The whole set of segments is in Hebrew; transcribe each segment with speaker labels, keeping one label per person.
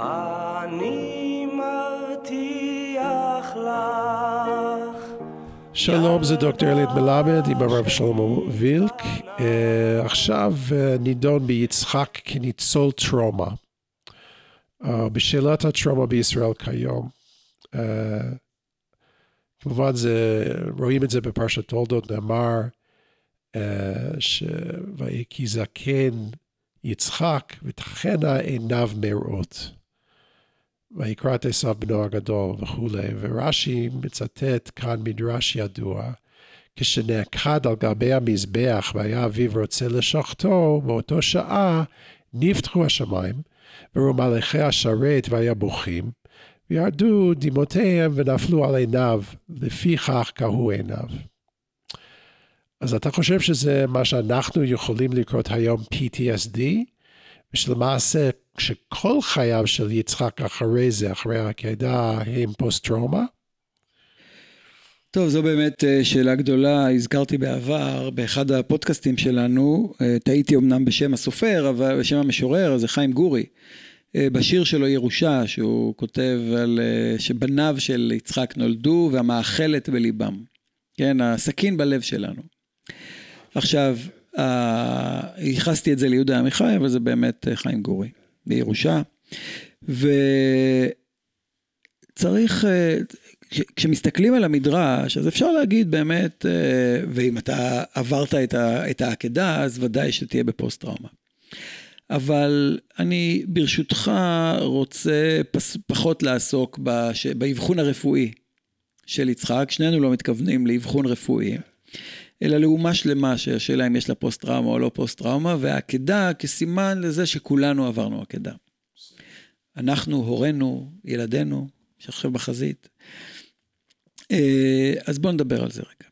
Speaker 1: אני מבטיח לך.
Speaker 2: שלום, זה דוקטור אלית מלמד עם הרב שלמה וילק. Uh, עכשיו uh, נידון ביצחק כניצול טראומה. Uh, בשאלת הטראומה בישראל כיום. כמובן זה, רואים את זה בפרשת תולדות, נאמר כי זקן יצחק ותחנה עיניו מראות. ויקרא את עשיו בנו הגדול וכולי, ורש"י מצטט כאן מדרש ידוע, כשנעקד על גבי המזבח והיה אביו רוצה לשחטו, באותו שעה נפתחו השמיים, וראו מלאכי השרת והיה בוכים, וירדו דמעותיהם ונפלו על עיניו, לפיכך קהו עיניו. אז אתה חושב שזה מה שאנחנו יכולים לקרות היום PTSD? ושלמעשה שכל חייו של יצחק אחרי זה, אחרי העקדה, הם פוסט-טראומה?
Speaker 3: טוב, זו באמת אה, שאלה גדולה. הזכרתי בעבר, באחד הפודקאסטים שלנו, אה, טעיתי אמנם בשם הסופר, אבל בשם המשורר, זה חיים גורי. אה, בשיר שלו ירושה, שהוא כותב על שבניו של יצחק נולדו והמאכלת בליבם. כן, הסכין בלב שלנו. עכשיו, ייחסתי את זה ליהודה עמיחי, אבל זה באמת חיים גורי, בירושה. וצריך, כשמסתכלים על המדרש, אז אפשר להגיד באמת, ואם אתה עברת את העקדה, אז ודאי שתהיה בפוסט טראומה. אבל אני ברשותך רוצה פס, פחות לעסוק באבחון הרפואי של יצחק, שנינו לא מתכוונים לאבחון רפואי. אלא לאומה שלמה שהשאלה אם יש לה פוסט טראומה או לא פוסט טראומה, והעקדה כסימן לזה שכולנו עברנו עקדה. אנחנו, הורינו, ילדינו, שעכשיו בחזית. אה, אז בואו נדבר על זה רגע.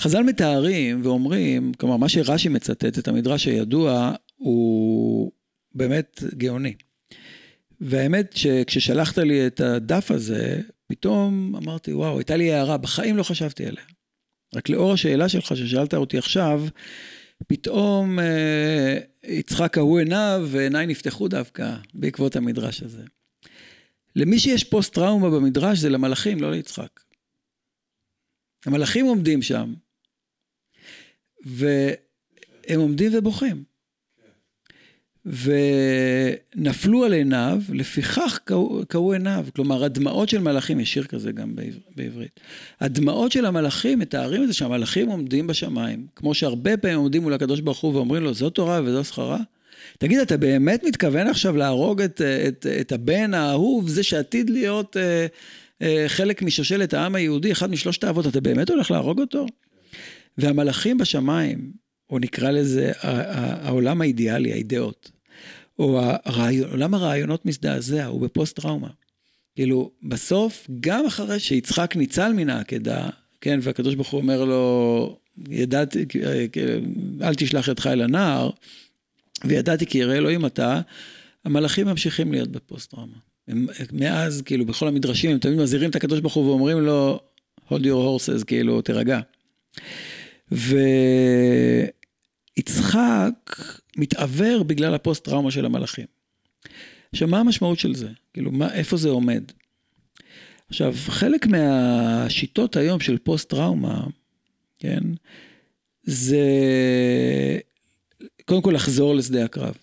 Speaker 3: חז"ל מתארים ואומרים, כלומר מה שרש"י מצטט, את המדרש הידוע, הוא באמת גאוני. והאמת שכששלחת לי את הדף הזה, פתאום אמרתי, וואו, הייתה לי הערה, בחיים לא חשבתי עליה. רק לאור השאלה שלך ששאלת אותי עכשיו, פתאום אה, יצחק ההוא עיניו ועיניי נפתחו דווקא בעקבות המדרש הזה. למי שיש פוסט טראומה במדרש זה למלאכים, לא ליצחק. המלאכים עומדים שם, והם עומדים ובוכים. ונפלו על עיניו, לפיכך קהו עיניו. כלומר, הדמעות של מלאכים, יש שיר כזה גם בעברית. הדמעות של המלאכים מתארים את זה שהמלאכים עומדים בשמיים, כמו שהרבה פעמים עומדים מול הקדוש ברוך הוא ואומרים לו, זו תורה וזו שכרה? תגיד, אתה באמת מתכוון עכשיו להרוג את, את, את הבן האהוב, זה שעתיד להיות אה, אה, חלק משושלת העם היהודי, אחד משלושת האבות, אתה באמת הולך להרוג אותו? והמלאכים בשמיים, או נקרא לזה העולם האידיאלי, האידאות. או הרעיון, עולם הרעיונות מזדעזע, הוא בפוסט טראומה. כאילו, בסוף, גם אחרי שיצחק ניצל מן העקדה, כן, והקדוש ברוך הוא אומר לו, ידעתי, אל תשלח ידך אל הנער, וידעתי כי ירא אלוהים אתה, המלאכים ממשיכים להיות בפוסט טראומה. הם, מאז, כאילו, בכל המדרשים, הם תמיד מזהירים את הקדוש ברוך הוא ואומרים לו, hold your horses, כאילו, תירגע. ויצחק, מתעוור בגלל הפוסט טראומה של המלאכים. עכשיו, מה המשמעות של זה? כאילו, מה, איפה זה עומד? עכשיו, חלק מהשיטות היום של פוסט טראומה, כן, זה קודם כל לחזור לשדה הקרב.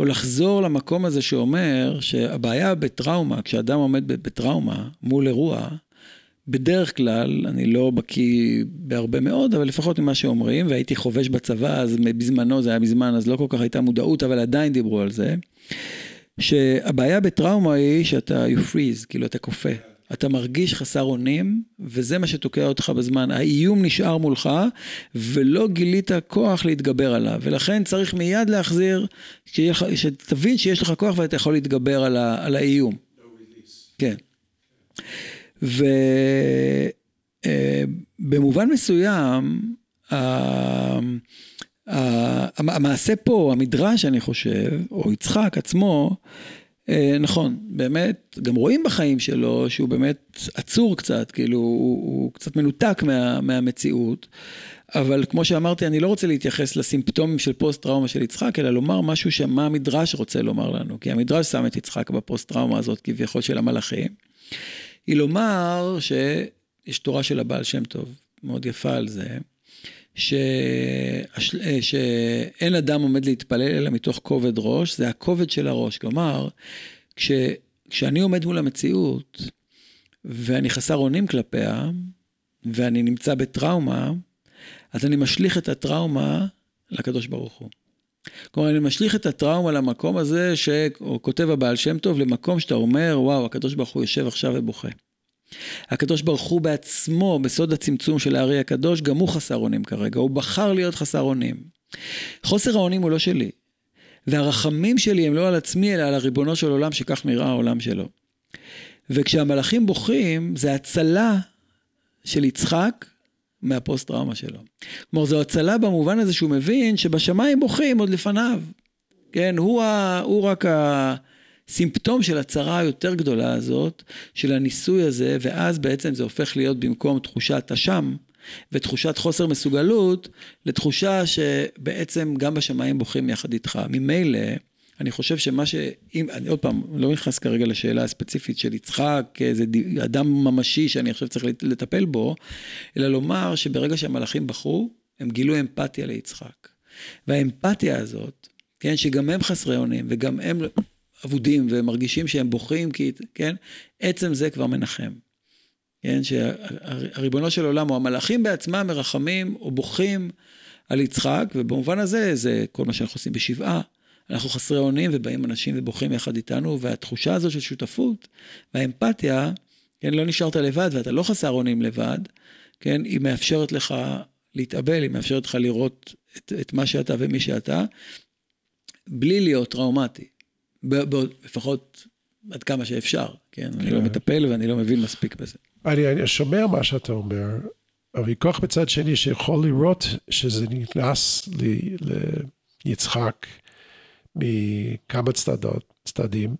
Speaker 3: או לחזור למקום הזה שאומר שהבעיה בטראומה, כשאדם עומד בטראומה מול אירוע, בדרך כלל, אני לא בקיא בהרבה מאוד, אבל לפחות ממה שאומרים, והייתי חובש בצבא, אז בזמנו, זה היה מזמן, אז לא כל כך הייתה מודעות, אבל עדיין דיברו על זה, שהבעיה בטראומה היא שאתה, you freeze, כאילו אתה כופה. אתה מרגיש חסר אונים, וזה מה שתוקע אותך בזמן. האיום נשאר מולך, ולא גילית כוח להתגבר עליו. ולכן צריך מיד להחזיר, שתבין שיש לך כוח ואתה יכול להתגבר על, ה, על האיום. כן. ובמובן מסוים, המעשה פה, המדרש, אני חושב, או יצחק עצמו, אה, נכון, באמת, גם רואים בחיים שלו שהוא באמת עצור קצת, כאילו, הוא, הוא קצת מנותק מה, מהמציאות, אבל כמו שאמרתי, אני לא רוצה להתייחס לסימפטומים של פוסט-טראומה של יצחק, אלא לומר משהו שמה המדרש רוצה לומר לנו. כי המדרש שם את יצחק בפוסט-טראומה הזאת כביכול של המלאכים. היא לומר שיש תורה של הבעל שם טוב, מאוד יפה על זה, ש... שאין אדם עומד להתפלל אלא מתוך כובד ראש, זה הכובד של הראש. כלומר, כש... כשאני עומד מול המציאות, ואני חסר אונים כלפיה, ואני נמצא בטראומה, אז אני משליך את הטראומה לקדוש ברוך הוא. כלומר, אני משליך את הטראומה למקום הזה, שכותב הבעל שם טוב, למקום שאתה אומר, וואו, הקדוש ברוך הוא יושב עכשיו ובוכה. הקדוש ברוך הוא בעצמו, בסוד הצמצום של הארי הקדוש, גם הוא חסר אונים כרגע, הוא בחר להיות חסר אונים. חוסר האונים הוא לא שלי, והרחמים שלי הם לא על עצמי, אלא על הריבונו של עולם, שכך נראה העולם שלו. וכשהמלאכים בוכים, זה הצלה של יצחק מהפוסט-טראומה שלו. כלומר, זו הצלה במובן הזה שהוא מבין שבשמיים בוכים עוד לפניו. כן, הוא, ה, הוא רק הסימפטום של הצרה היותר גדולה הזאת, של הניסוי הזה, ואז בעצם זה הופך להיות במקום תחושת אשם ותחושת חוסר מסוגלות, לתחושה שבעצם גם בשמיים בוכים יחד איתך. ממילא, אני חושב שמה ש... אם, אני עוד פעם, לא נכנס כרגע לשאלה הספציפית של יצחק, כאיזה אדם ממשי שאני עכשיו צריך לטפל בו, אלא לומר שברגע שהמלאכים בחרו, הם גילו אמפתיה ליצחק. והאמפתיה הזאת, כן, שגם הם חסרי אונים וגם הם אבודים ומרגישים שהם בוכים, כי, כן, עצם זה כבר מנחם. כן, שהריבונו של עולם, או המלאכים בעצמם מרחמים או בוכים על יצחק, ובמובן הזה זה כל מה שאנחנו עושים בשבעה. אנחנו חסרי אונים ובאים אנשים ובוכים יחד איתנו, והתחושה הזו של שותפות והאמפתיה, כן, לא נשארת לבד ואתה לא חסר אונים לבד, כן, היא מאפשרת לך להתאבל, היא מאפשרת לך לראות את, את מה שאתה ומי שאתה, בלי להיות טראומטי, לפחות עד כמה שאפשר, כן? כן. אני לא כן. מטפל ואני לא מבין מספיק בזה.
Speaker 2: אני, אני שומע מה שאתה אומר, אבל כוח בצד שני שיכול לראות שזה נכנס ליצחק. מכמה צדדות, צדדים,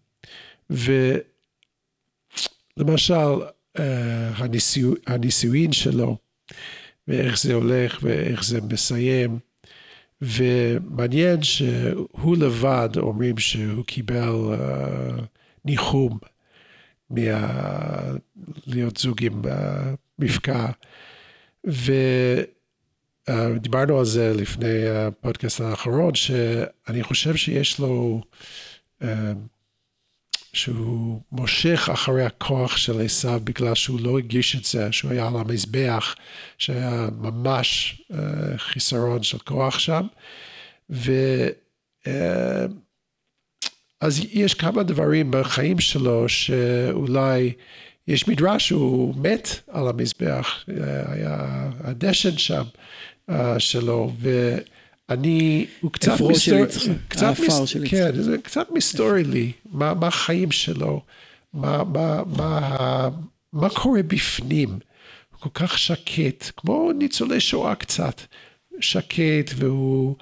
Speaker 2: ולמשל, אה, הנישואין שלו, ואיך זה הולך ואיך זה מסיים, ומעניין שהוא לבד אומרים שהוא קיבל uh, ניחום מה... להיות זוג עם uh, מפקע, ו... אה, דיברנו על זה לפני הפודקאסט האחרון, שאני חושב שיש לו, אה, שהוא מושך אחרי הכוח של עשיו בגלל שהוא לא הרגיש את זה, שהוא היה על המזבח, שהיה ממש אה, חיסרון של כוח שם. ו... אז יש כמה דברים בחיים שלו שאולי יש מדרש שהוא מת על המזבח, היה הדשן שם. אה, שלו, ואני, הוא קצת
Speaker 3: מסתורי, קצת
Speaker 2: מס... כן, זה קצת מסתורי לי, מה, מה החיים שלו, מה, מה, מה, מה קורה בפנים, הוא כל כך שקט, כמו ניצולי שואה קצת, שקט והוא...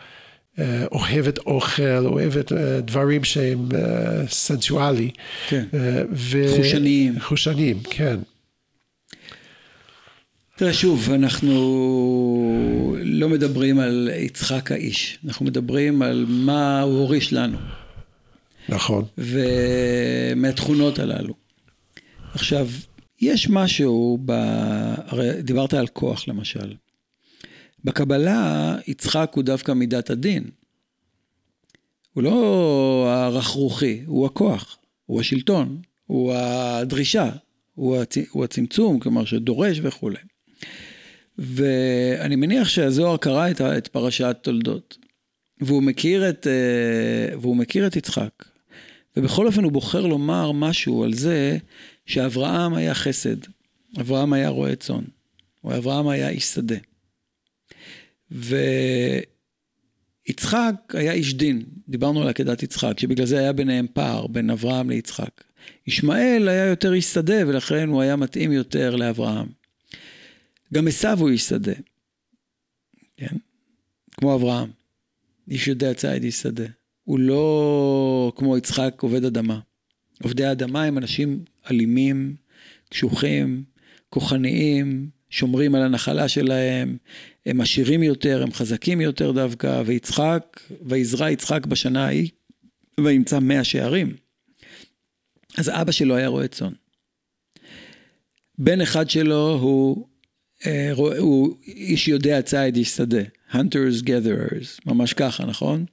Speaker 2: Uh, אוהב את אוכל, אוהב את uh, דברים שהם סנסואלי.
Speaker 3: כן, ו... חושניים.
Speaker 2: חושניים, כן.
Speaker 3: תראה, שוב, אנחנו לא מדברים על יצחק האיש, אנחנו מדברים על מה הוא הוריש לנו.
Speaker 2: נכון.
Speaker 3: ומהתכונות הללו. עכשיו, יש משהו, ב... הרי דיברת על כוח למשל. בקבלה, יצחק הוא דווקא מידת הדין. הוא לא הרכרוכי, הוא הכוח, הוא השלטון, הוא הדרישה, הוא, הצ... הוא הצמצום, כלומר שדורש וכולי. ואני מניח שהזוהר קרא את, את פרשת תולדות, והוא מכיר את, אה, והוא מכיר את יצחק. ובכל אופן הוא בוחר לומר משהו על זה שאברהם היה חסד, אברהם היה רועה צאן, או אברהם היה איש שדה. ויצחק היה איש דין, דיברנו על עקדת יצחק, שבגלל זה היה ביניהם פער, בין אברהם ליצחק. ישמעאל היה יותר איש שדה, ולכן הוא היה מתאים יותר לאברהם. גם עשו הוא איש שדה, כן? כמו אברהם, איש יודע ציד איש שדה. הוא לא כמו יצחק עובד אדמה. עובדי האדמה הם אנשים אלימים, קשוחים, כוחניים, שומרים על הנחלה שלהם, הם עשירים יותר, הם חזקים יותר דווקא, ויצחק, ויזרע יצחק בשנה ההיא, וימצא מאה שערים. אז אבא שלו היה רועה צאן. בן אחד שלו הוא, הוא איש יודע ציד, איש שדה. Hunters Gatherers, ממש ככה, נכון?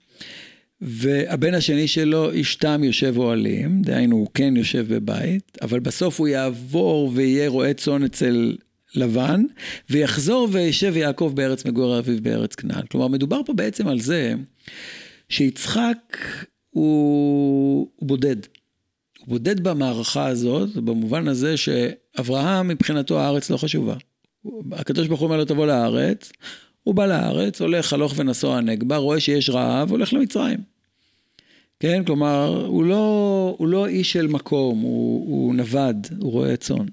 Speaker 3: והבן השני שלו, איש תם יושב אוהלים, דהיינו הוא כן יושב בבית, אבל בסוף הוא יעבור ויהיה רועה צאן אצל לבן, ויחזור וישב יעקב בארץ מגור אביו בארץ כנען. כלומר, מדובר פה בעצם על זה שיצחק הוא, הוא בודד. הוא בודד במערכה הזאת, במובן הזה שאברהם מבחינתו הארץ לא חשובה. הקדוש ברוך הוא אומר לו תבוא לארץ, הוא בא לארץ, הולך הלוך ונסוע הנגבה, רואה שיש רעב, הולך למצרים. כן, כלומר, הוא לא, הוא לא איש של מקום, הוא, הוא נווד, הוא רועה צאן.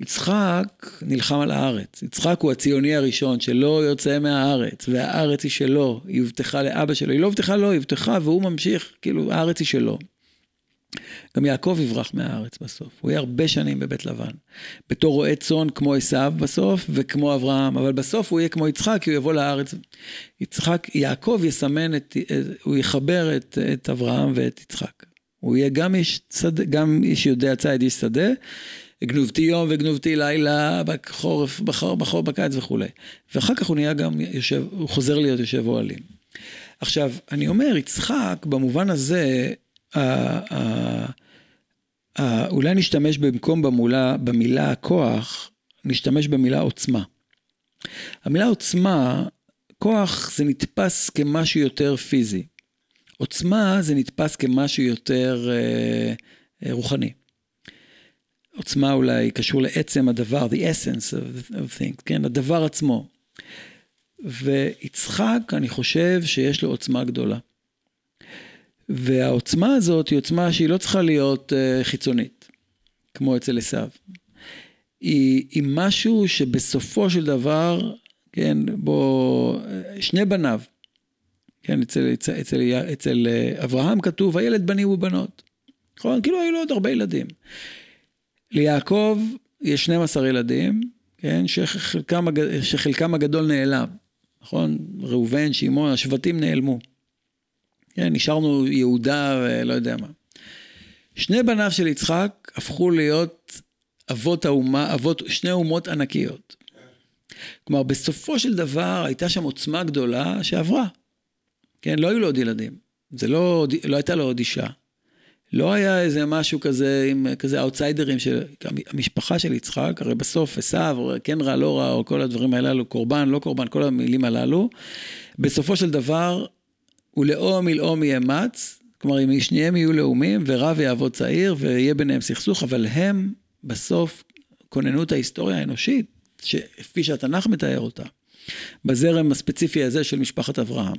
Speaker 3: יצחק נלחם על הארץ. יצחק הוא הציוני הראשון שלא יוצא מהארץ, והארץ היא שלו, היא הובטחה לאבא שלו. היא לא הובטחה לו, היא הובטחה והוא ממשיך, כאילו, הארץ היא שלו. גם יעקב יברח מהארץ בסוף, הוא יהיה הרבה שנים בבית לבן. בתור רועה צאן כמו עשיו בסוף, וכמו אברהם, אבל בסוף הוא יהיה כמו יצחק, כי הוא יבוא לארץ. יצחק, יעקב יסמן את, הוא יחבר את, את אברהם ואת יצחק. הוא יהיה גם איש שדה, גם איש יודע ציד איש שדה, גנובתי יום וגנובתי לילה, בחורף, בחור, בחור, בקיץ וכולי. ואחר כך הוא נהיה גם יושב, הוא חוזר להיות יושב אוהלים. עכשיו, אני אומר, יצחק, במובן הזה, אולי נשתמש במקום במולה, במילה כוח, נשתמש במילה עוצמה. המילה עוצמה, כוח זה נתפס כמשהו יותר פיזי. עוצמה זה נתפס כמשהו יותר אה, אה רוחני. עוצמה אולי קשור לעצם הדבר, the essence of, of things, כן, הדבר עצמו. ויצחק, אני חושב שיש לו עוצמה גדולה. והעוצמה הזאת היא עוצמה שהיא לא צריכה להיות uh, חיצונית, כמו אצל עשיו. היא, היא משהו שבסופו של דבר, כן, בו, שני בניו, כן, אצל, אצל, אצל, אצל אה, אברהם כתוב, הילד בנים ובנות. נכון? כאילו היו לו עוד הרבה ילדים. ליעקב יש 12 ילדים, כן, שחלקם, שחלקם הגדול נעלם, נכון? ראובן, שמעון, השבטים נעלמו. כן, נשארנו יהודה ולא יודע מה. שני בניו של יצחק הפכו להיות אבות האומה, אבות, שני אומות ענקיות. כלומר, בסופו של דבר הייתה שם עוצמה גדולה שעברה. כן, לא היו לו עוד ילדים. זה לא, לא הייתה לו עוד אישה. לא היה איזה משהו כזה עם כזה אאוטסיידרים של המשפחה של יצחק, הרי בסוף עשיו, כן רע, לא רע, או כל הדברים הללו, קורבן, לא קורבן, כל המילים הללו. בסופו של דבר, ולאום ילאום יאמץ, כלומר, אם שניהם יהיו לאומים, ורב יעבוד צעיר, ויהיה ביניהם סכסוך, אבל הם בסוף כוננו את ההיסטוריה האנושית, כפי שהתנ"ך מתאר אותה, בזרם הספציפי הזה של משפחת אברהם.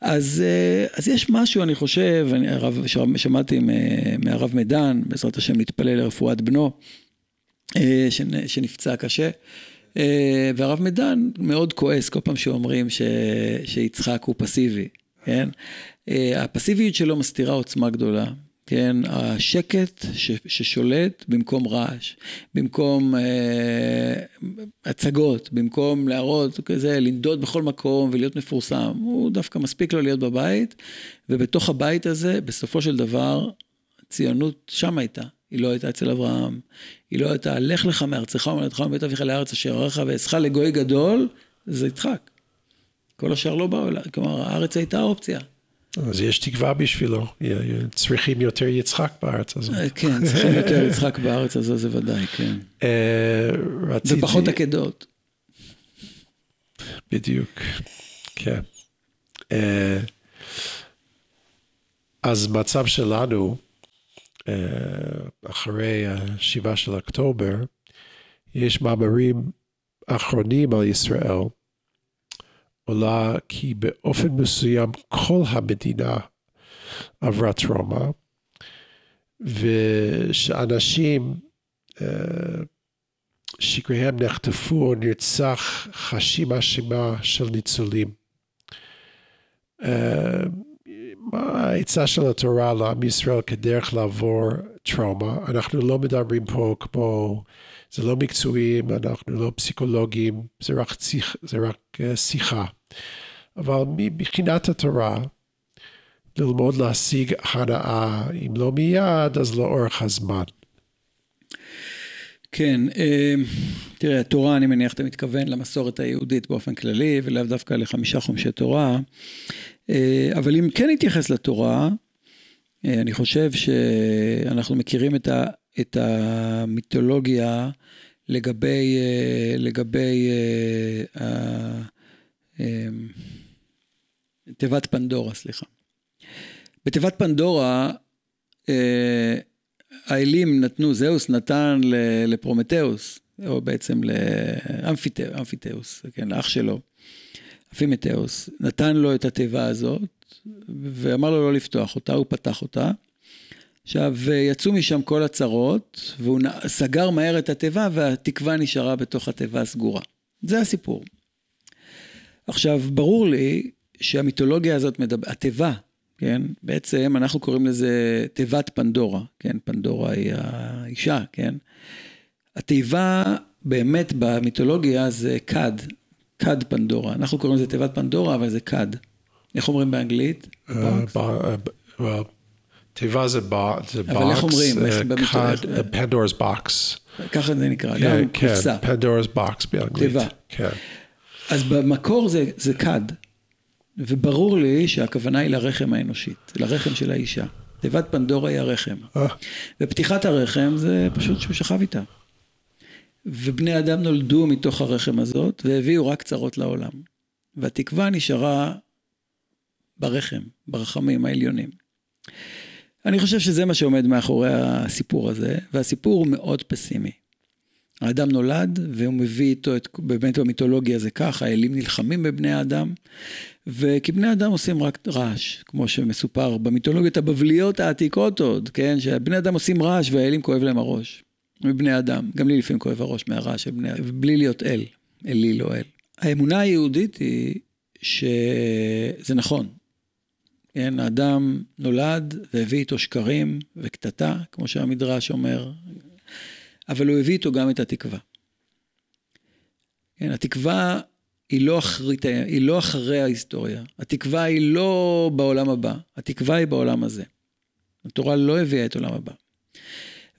Speaker 3: אז, אה, אז יש משהו, אני חושב, אני הרב, שמעתי מהרב מדן, בעזרת השם נתפלל לרפואת בנו, אה, שנפצע קשה. אה, והרב מדן מאוד כועס כל פעם שאומרים ש, שיצחק הוא פסיבי, כן? הפסיביות שלו מסתירה עוצמה גדולה. כן, השקט ש, ששולט במקום רעש, במקום אה, הצגות, במקום להראות כזה, לנדוד בכל מקום ולהיות מפורסם, הוא דווקא מספיק לו להיות בבית, ובתוך הבית הזה, בסופו של דבר, ציונות שם הייתה. היא לא הייתה אצל אברהם, היא לא הייתה, לך לך מארצך ומולדתך מבית אביך לארץ אשר עריך ואעשך לגוי גדול, זה יצחק. כל השאר לא באו אליי, כלומר, הארץ הייתה אופציה.
Speaker 2: אז יש תקווה בשבילו, צריכים יותר יצחק בארץ הזאת.
Speaker 3: אה, כן, צריכים יותר יצחק בארץ הזאת, זה ודאי, כן.
Speaker 2: אה,
Speaker 3: ופחות עקדות.
Speaker 2: בדיוק, כן. אה, אז מצב שלנו, אחרי השבעה של אוקטובר, יש מאמרים אחרונים על ישראל, עולה כי באופן מסוים כל המדינה עברה טראומה, ושאנשים uh, שקריהם נחטפו או נרצח חשים אשמה של ניצולים. העצה של התורה לעם ישראל כדרך לעבור טראומה? אנחנו לא מדברים פה כמו זה לא מקצועיים, אנחנו לא פסיכולוגים, זה רק, שיח, זה רק uh, שיחה. אבל מבחינת התורה, ללמוד להשיג הנאה, אם לא מיד, אז לאורך הזמן.
Speaker 3: כן, אה, תראה, התורה, אני מניח, אתה מתכוון למסורת היהודית באופן כללי, ולאו דווקא לחמישה חומשי תורה. אה, אבל אם כן נתייחס לתורה, אה, אני חושב שאנחנו מכירים את, ה, את המיתולוגיה לגבי, לגבי תיבת פנדורה, סליחה. בתיבת פנדורה, האלים נתנו, זהוס נתן לפרומטאוס, או בעצם לאמפיתאוס, כן, לאח שלו, אפימטאוס, נתן לו את התיבה הזאת, ואמר לו לא לפתוח אותה, הוא פתח אותה. עכשיו, יצאו משם כל הצרות, והוא סגר מהר את התיבה, והתקווה נשארה בתוך התיבה הסגורה. זה הסיפור. עכשיו, ברור לי שהמיתולוגיה הזאת, מדבר, התיבה כן? בעצם אנחנו קוראים לזה תיבת פנדורה, כן? פנדורה היא האישה, כן? התיבה באמת במיתולוגיה זה כד, כד פנדורה. אנחנו קוראים לזה תיבת פנדורה, אבל זה כד. איך אומרים באנגלית?
Speaker 2: אה, אה, תיבה זה box,
Speaker 3: אבל איך אומרים?
Speaker 2: Pandora's box.
Speaker 3: ככה זה נקרא, גם
Speaker 2: כן, קופסה. Pandora's box באנגלית.
Speaker 3: תיבה.
Speaker 2: כן.
Speaker 3: אז במקור זה כד. וברור לי שהכוונה היא לרחם האנושית, לרחם של האישה. תיבת פנדורה היא הרחם. אה. ופתיחת הרחם זה פשוט שהוא שכב איתה. ובני אדם נולדו מתוך הרחם הזאת והביאו רק צרות לעולם. והתקווה נשארה ברחם, ברחמים העליונים. אני חושב שזה מה שעומד מאחורי הסיפור הזה, והסיפור הוא מאוד פסימי. האדם נולד והוא מביא איתו את, באמת במיתולוגיה זה כך, האלים נלחמים בבני האדם, וכי בני אדם עושים רק רעש, כמו שמסופר במיתולוגיות הבבליות העתיקות עוד, כן, שבני אדם עושים רעש והאלים כואב להם הראש, מבני אדם, גם לי לפעמים כואב הראש מהרעש של בני בלי להיות אל, אלי לא אל. האמונה היהודית היא שזה נכון, כן, האדם נולד והביא איתו שקרים וקטטה, כמו שהמדרש אומר, אבל הוא הביא איתו גם את התקווה. כן, התקווה היא לא, אחרית, היא לא אחרי ההיסטוריה, התקווה היא לא בעולם הבא, התקווה היא בעולם הזה. התורה לא הביאה את עולם הבא.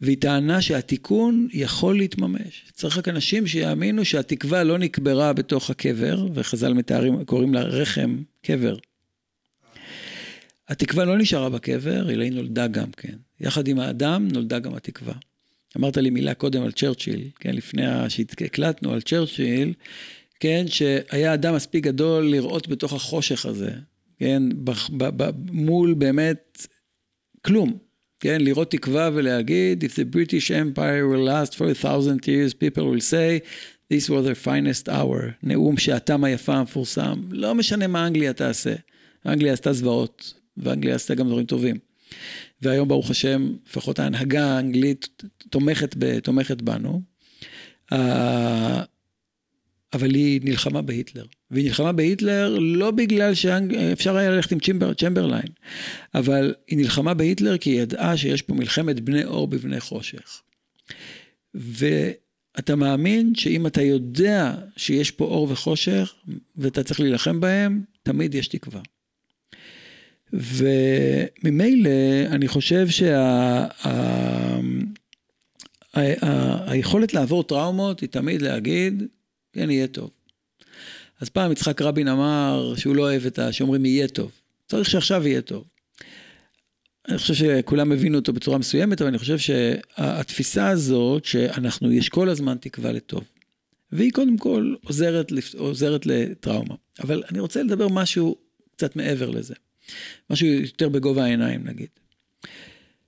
Speaker 3: והיא טענה שהתיקון יכול להתממש. צריך רק אנשים שיאמינו שהתקווה לא נקברה בתוך הקבר, וחז"ל מתארים, קוראים לה רחם קבר. התקווה לא נשארה בקבר, אלא היא נולדה גם כן. יחד עם האדם נולדה גם התקווה. אמרת לי מילה קודם על צ'רצ'יל, כן, לפני שהקלטנו על צ'רצ'יל, כן, שהיה אדם מספיק גדול לראות בתוך החושך הזה, כן, ב, ב, ב, מול באמת כלום, כן, לראות תקווה ולהגיד, If the British Empire will last for a thousand years, people will say, This was their finest hour, נאום שעתם היפה המפורסם, לא משנה מה אנגליה תעשה, אנגליה עשתה זוועות, ואנגליה עשתה גם דברים טובים. והיום ברוך השם, לפחות ההנהגה האנגלית תומכת, ב, תומכת בנו. אבל היא נלחמה בהיטלר. והיא נלחמה בהיטלר לא בגלל שאפשר היה ללכת עם צ'מבר, צ'מברליין, אבל היא נלחמה בהיטלר כי היא ידעה שיש פה מלחמת בני אור בבני חושך. ואתה מאמין שאם אתה יודע שיש פה אור וחושך, ואתה צריך להילחם בהם, תמיד יש תקווה. וממילא אני חושב שה, לעבור טראומות היא תמיד להגיד, כן, יהיה טוב. אז פעם יצחק רבין אמר שהוא לא אוהב את ה... שאומרים יהיה טוב. צריך שעכשיו יהיה טוב. אני חושב שכולם הבינו אותו בצורה מסוימת, אבל אני חושב שהתפיסה הזאת, שאנחנו, יש כל הזמן תקווה לטוב. והיא קודם כל עוזרת, עוזרת לטראומה. אבל אני רוצה לדבר משהו קצת מעבר לזה. משהו יותר בגובה העיניים נגיד.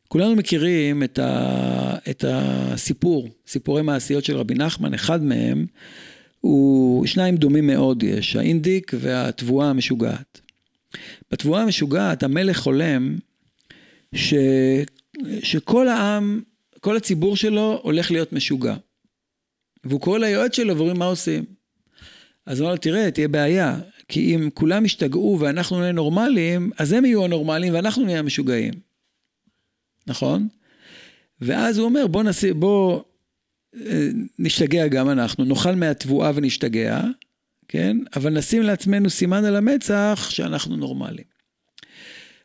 Speaker 3: כולנו מכירים את, ה, את הסיפור, סיפורי מעשיות של רבי נחמן, אחד מהם שניים דומים מאוד יש, האינדיק והתבואה המשוגעת. בתבואה המשוגעת המלך חולם ש, שכל העם, כל הציבור שלו הולך להיות משוגע. והוא קורא ליועץ שלו ואומרים מה עושים. אז הוא אומר לו, תראה, תהיה בעיה, כי אם כולם ישתגעו ואנחנו נהיה נורמליים, אז הם יהיו הנורמליים ואנחנו נהיה המשוגעים. נכון? ואז הוא אומר, בוא, נס... בוא נשתגע גם אנחנו, נאכל מהתבואה ונשתגע, כן? אבל נשים לעצמנו סימן על המצח שאנחנו נורמלים.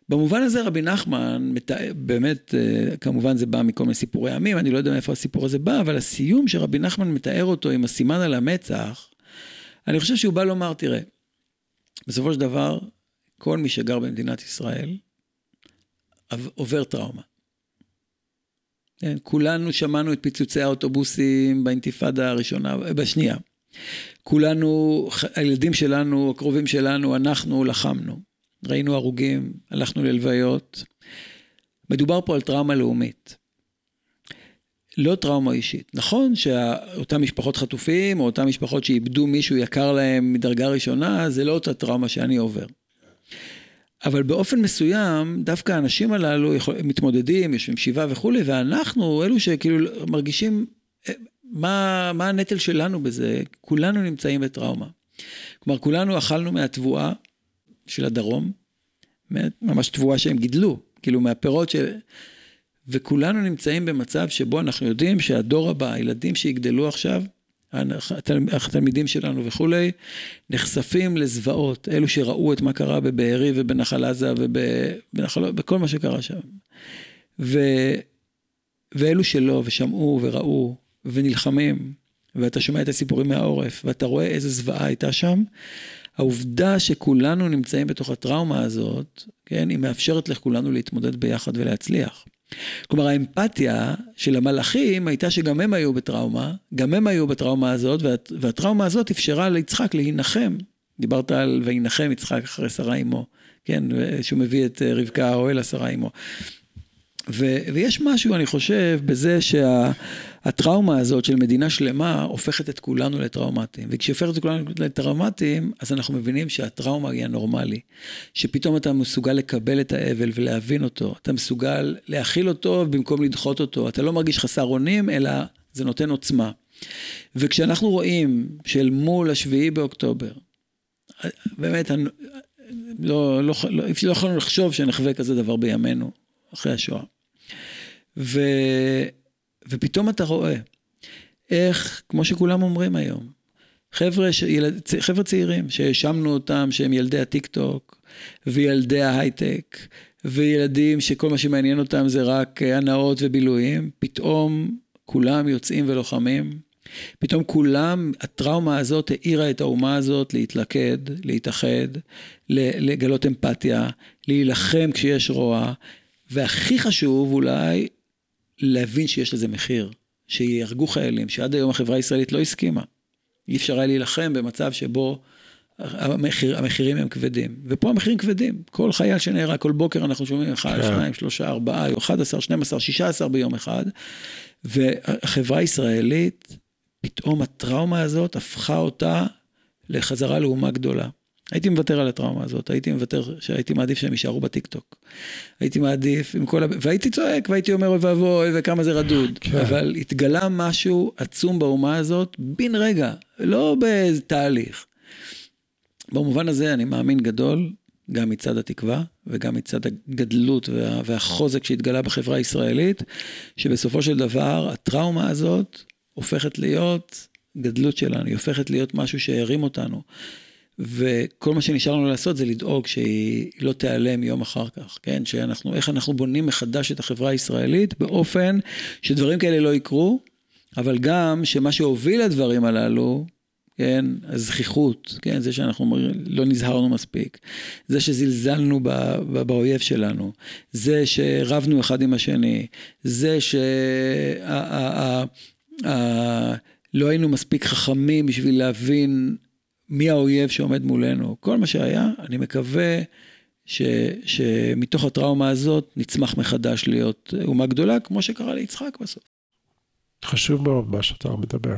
Speaker 3: במובן הזה רבי נחמן, באמת, אה, כמובן זה בא מכל מיני סיפורי עמים, אני לא יודע מאיפה הסיפור הזה בא, אבל הסיום שרבי נחמן מתאר אותו עם הסימן על המצח, אני חושב שהוא בא לומר, תראה, בסופו של דבר, כל מי שגר במדינת ישראל עובר טראומה. כן, כולנו שמענו את פיצוצי האוטובוסים באינתיפאדה הראשונה, בשנייה. כולנו, הילדים שלנו, הקרובים שלנו, אנחנו לחמנו. ראינו הרוגים, הלכנו ללוויות. מדובר פה על טראומה לאומית. לא טראומה אישית. נכון שאותן משפחות חטופים, או אותן משפחות שאיבדו מישהו יקר להם מדרגה ראשונה, זה לא אותה טראומה שאני עובר. אבל באופן מסוים, דווקא האנשים הללו יכול, מתמודדים, יושבים שבעה וכולי, ואנחנו, אלו שכאילו מרגישים, אה, מה, מה הנטל שלנו בזה? כולנו נמצאים בטראומה. כלומר, כולנו אכלנו מהתבואה של הדרום, ממש תבואה שהם גידלו, כאילו מהפירות של... וכולנו נמצאים במצב שבו אנחנו יודעים שהדור הבא, הילדים שיגדלו עכשיו, התלמידים שלנו וכולי, נחשפים לזוועות, אלו שראו את מה קרה בבארי ובנחל עזה ובכל מה שקרה שם. ו, ואלו שלא, ושמעו וראו ונלחמים, ואתה שומע את הסיפורים מהעורף, ואתה רואה איזה זוועה הייתה שם, העובדה שכולנו נמצאים בתוך הטראומה הזאת, כן, היא מאפשרת לכולנו להתמודד ביחד ולהצליח. כלומר, האמפתיה של המלאכים הייתה שגם הם היו בטראומה, גם הם היו בטראומה הזאת, והטראומה הזאת אפשרה ליצחק להינחם. דיברת על וינחם יצחק אחרי שרה אמו, כן, שהוא מביא את רבקה האוהל לשרה אמו. ו, ויש משהו, אני חושב, בזה שהטראומה שה, הזאת של מדינה שלמה הופכת את כולנו לטראומטיים. וכשהיא הופכת את כולנו לטראומטיים, אז אנחנו מבינים שהטראומה היא הנורמלי. שפתאום אתה מסוגל לקבל את האבל ולהבין אותו. אתה מסוגל להכיל אותו במקום לדחות אותו. אתה לא מרגיש חסר אונים, אלא זה נותן עוצמה. וכשאנחנו רואים שאל מול השביעי באוקטובר, באמת, אני, לא, לא, לא, לא יכולנו לחשוב שנחווה כזה דבר בימינו, אחרי השואה. ו... ופתאום אתה רואה איך, כמו שכולם אומרים היום, חבר'ה, ש... ילד... חבר'ה צעירים שהאשמנו אותם שהם ילדי הטיק טוק וילדי ההייטק וילדים שכל מה שמעניין אותם זה רק הנאות ובילויים, פתאום כולם יוצאים ולוחמים. פתאום כולם, הטראומה הזאת העירה את האומה הזאת להתלכד, להתאחד, לגלות אמפתיה, להילחם כשיש רוע, והכי חשוב אולי להבין שיש לזה מחיר, שיהרגו חיילים, שעד היום החברה הישראלית לא הסכימה. אי אפשר היה להילחם במצב שבו המחיר, המחירים הם כבדים. ופה המחירים כבדים. כל חייל שנהרג, כל בוקר אנחנו שומעים אחד, כן. שניים, שלושה, ארבעה, או 11, 12, 16 ביום אחד. והחברה הישראלית, פתאום הטראומה הזאת הפכה אותה לחזרה לאומה גדולה. הייתי מוותר על הטראומה הזאת, הייתי מוותר, שהייתי מעדיף שהם יישארו בטיקטוק. הייתי מעדיף עם כל ה... והייתי צועק, והייתי אומר אוי ואבוי, וכמה זה רדוד. כן. אבל התגלה משהו עצום באומה הזאת, בן רגע, לא באיזה תהליך. במובן הזה אני מאמין גדול, גם מצד התקווה וגם מצד הגדלות וה, והחוזק שהתגלה בחברה הישראלית, שבסופו של דבר הטראומה הזאת הופכת להיות גדלות שלנו, היא הופכת להיות משהו שהרים אותנו. וכל מה שנשאר לנו לעשות זה לדאוג שהיא לא תיעלם יום אחר כך, כן? שאנחנו, איך אנחנו בונים מחדש את החברה הישראלית באופן שדברים כאלה לא יקרו, אבל גם שמה שהוביל לדברים הללו, כן, הזכיחות, כן, זה שאנחנו לא נזהרנו מספיק, זה שזלזלנו באויב שלנו, זה שרבנו אחד עם השני, זה שלא היינו מספיק חכמים בשביל להבין מי האויב שעומד מולנו, כל מה שהיה, אני מקווה ש, שמתוך הטראומה הזאת נצמח מחדש להיות אומה גדולה, כמו שקרה ליצחק בסוף.
Speaker 2: חשוב מאוד מה שאתה מדבר.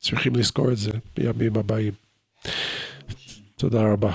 Speaker 2: צריכים לזכור את זה בימים הבאים. תודה רבה.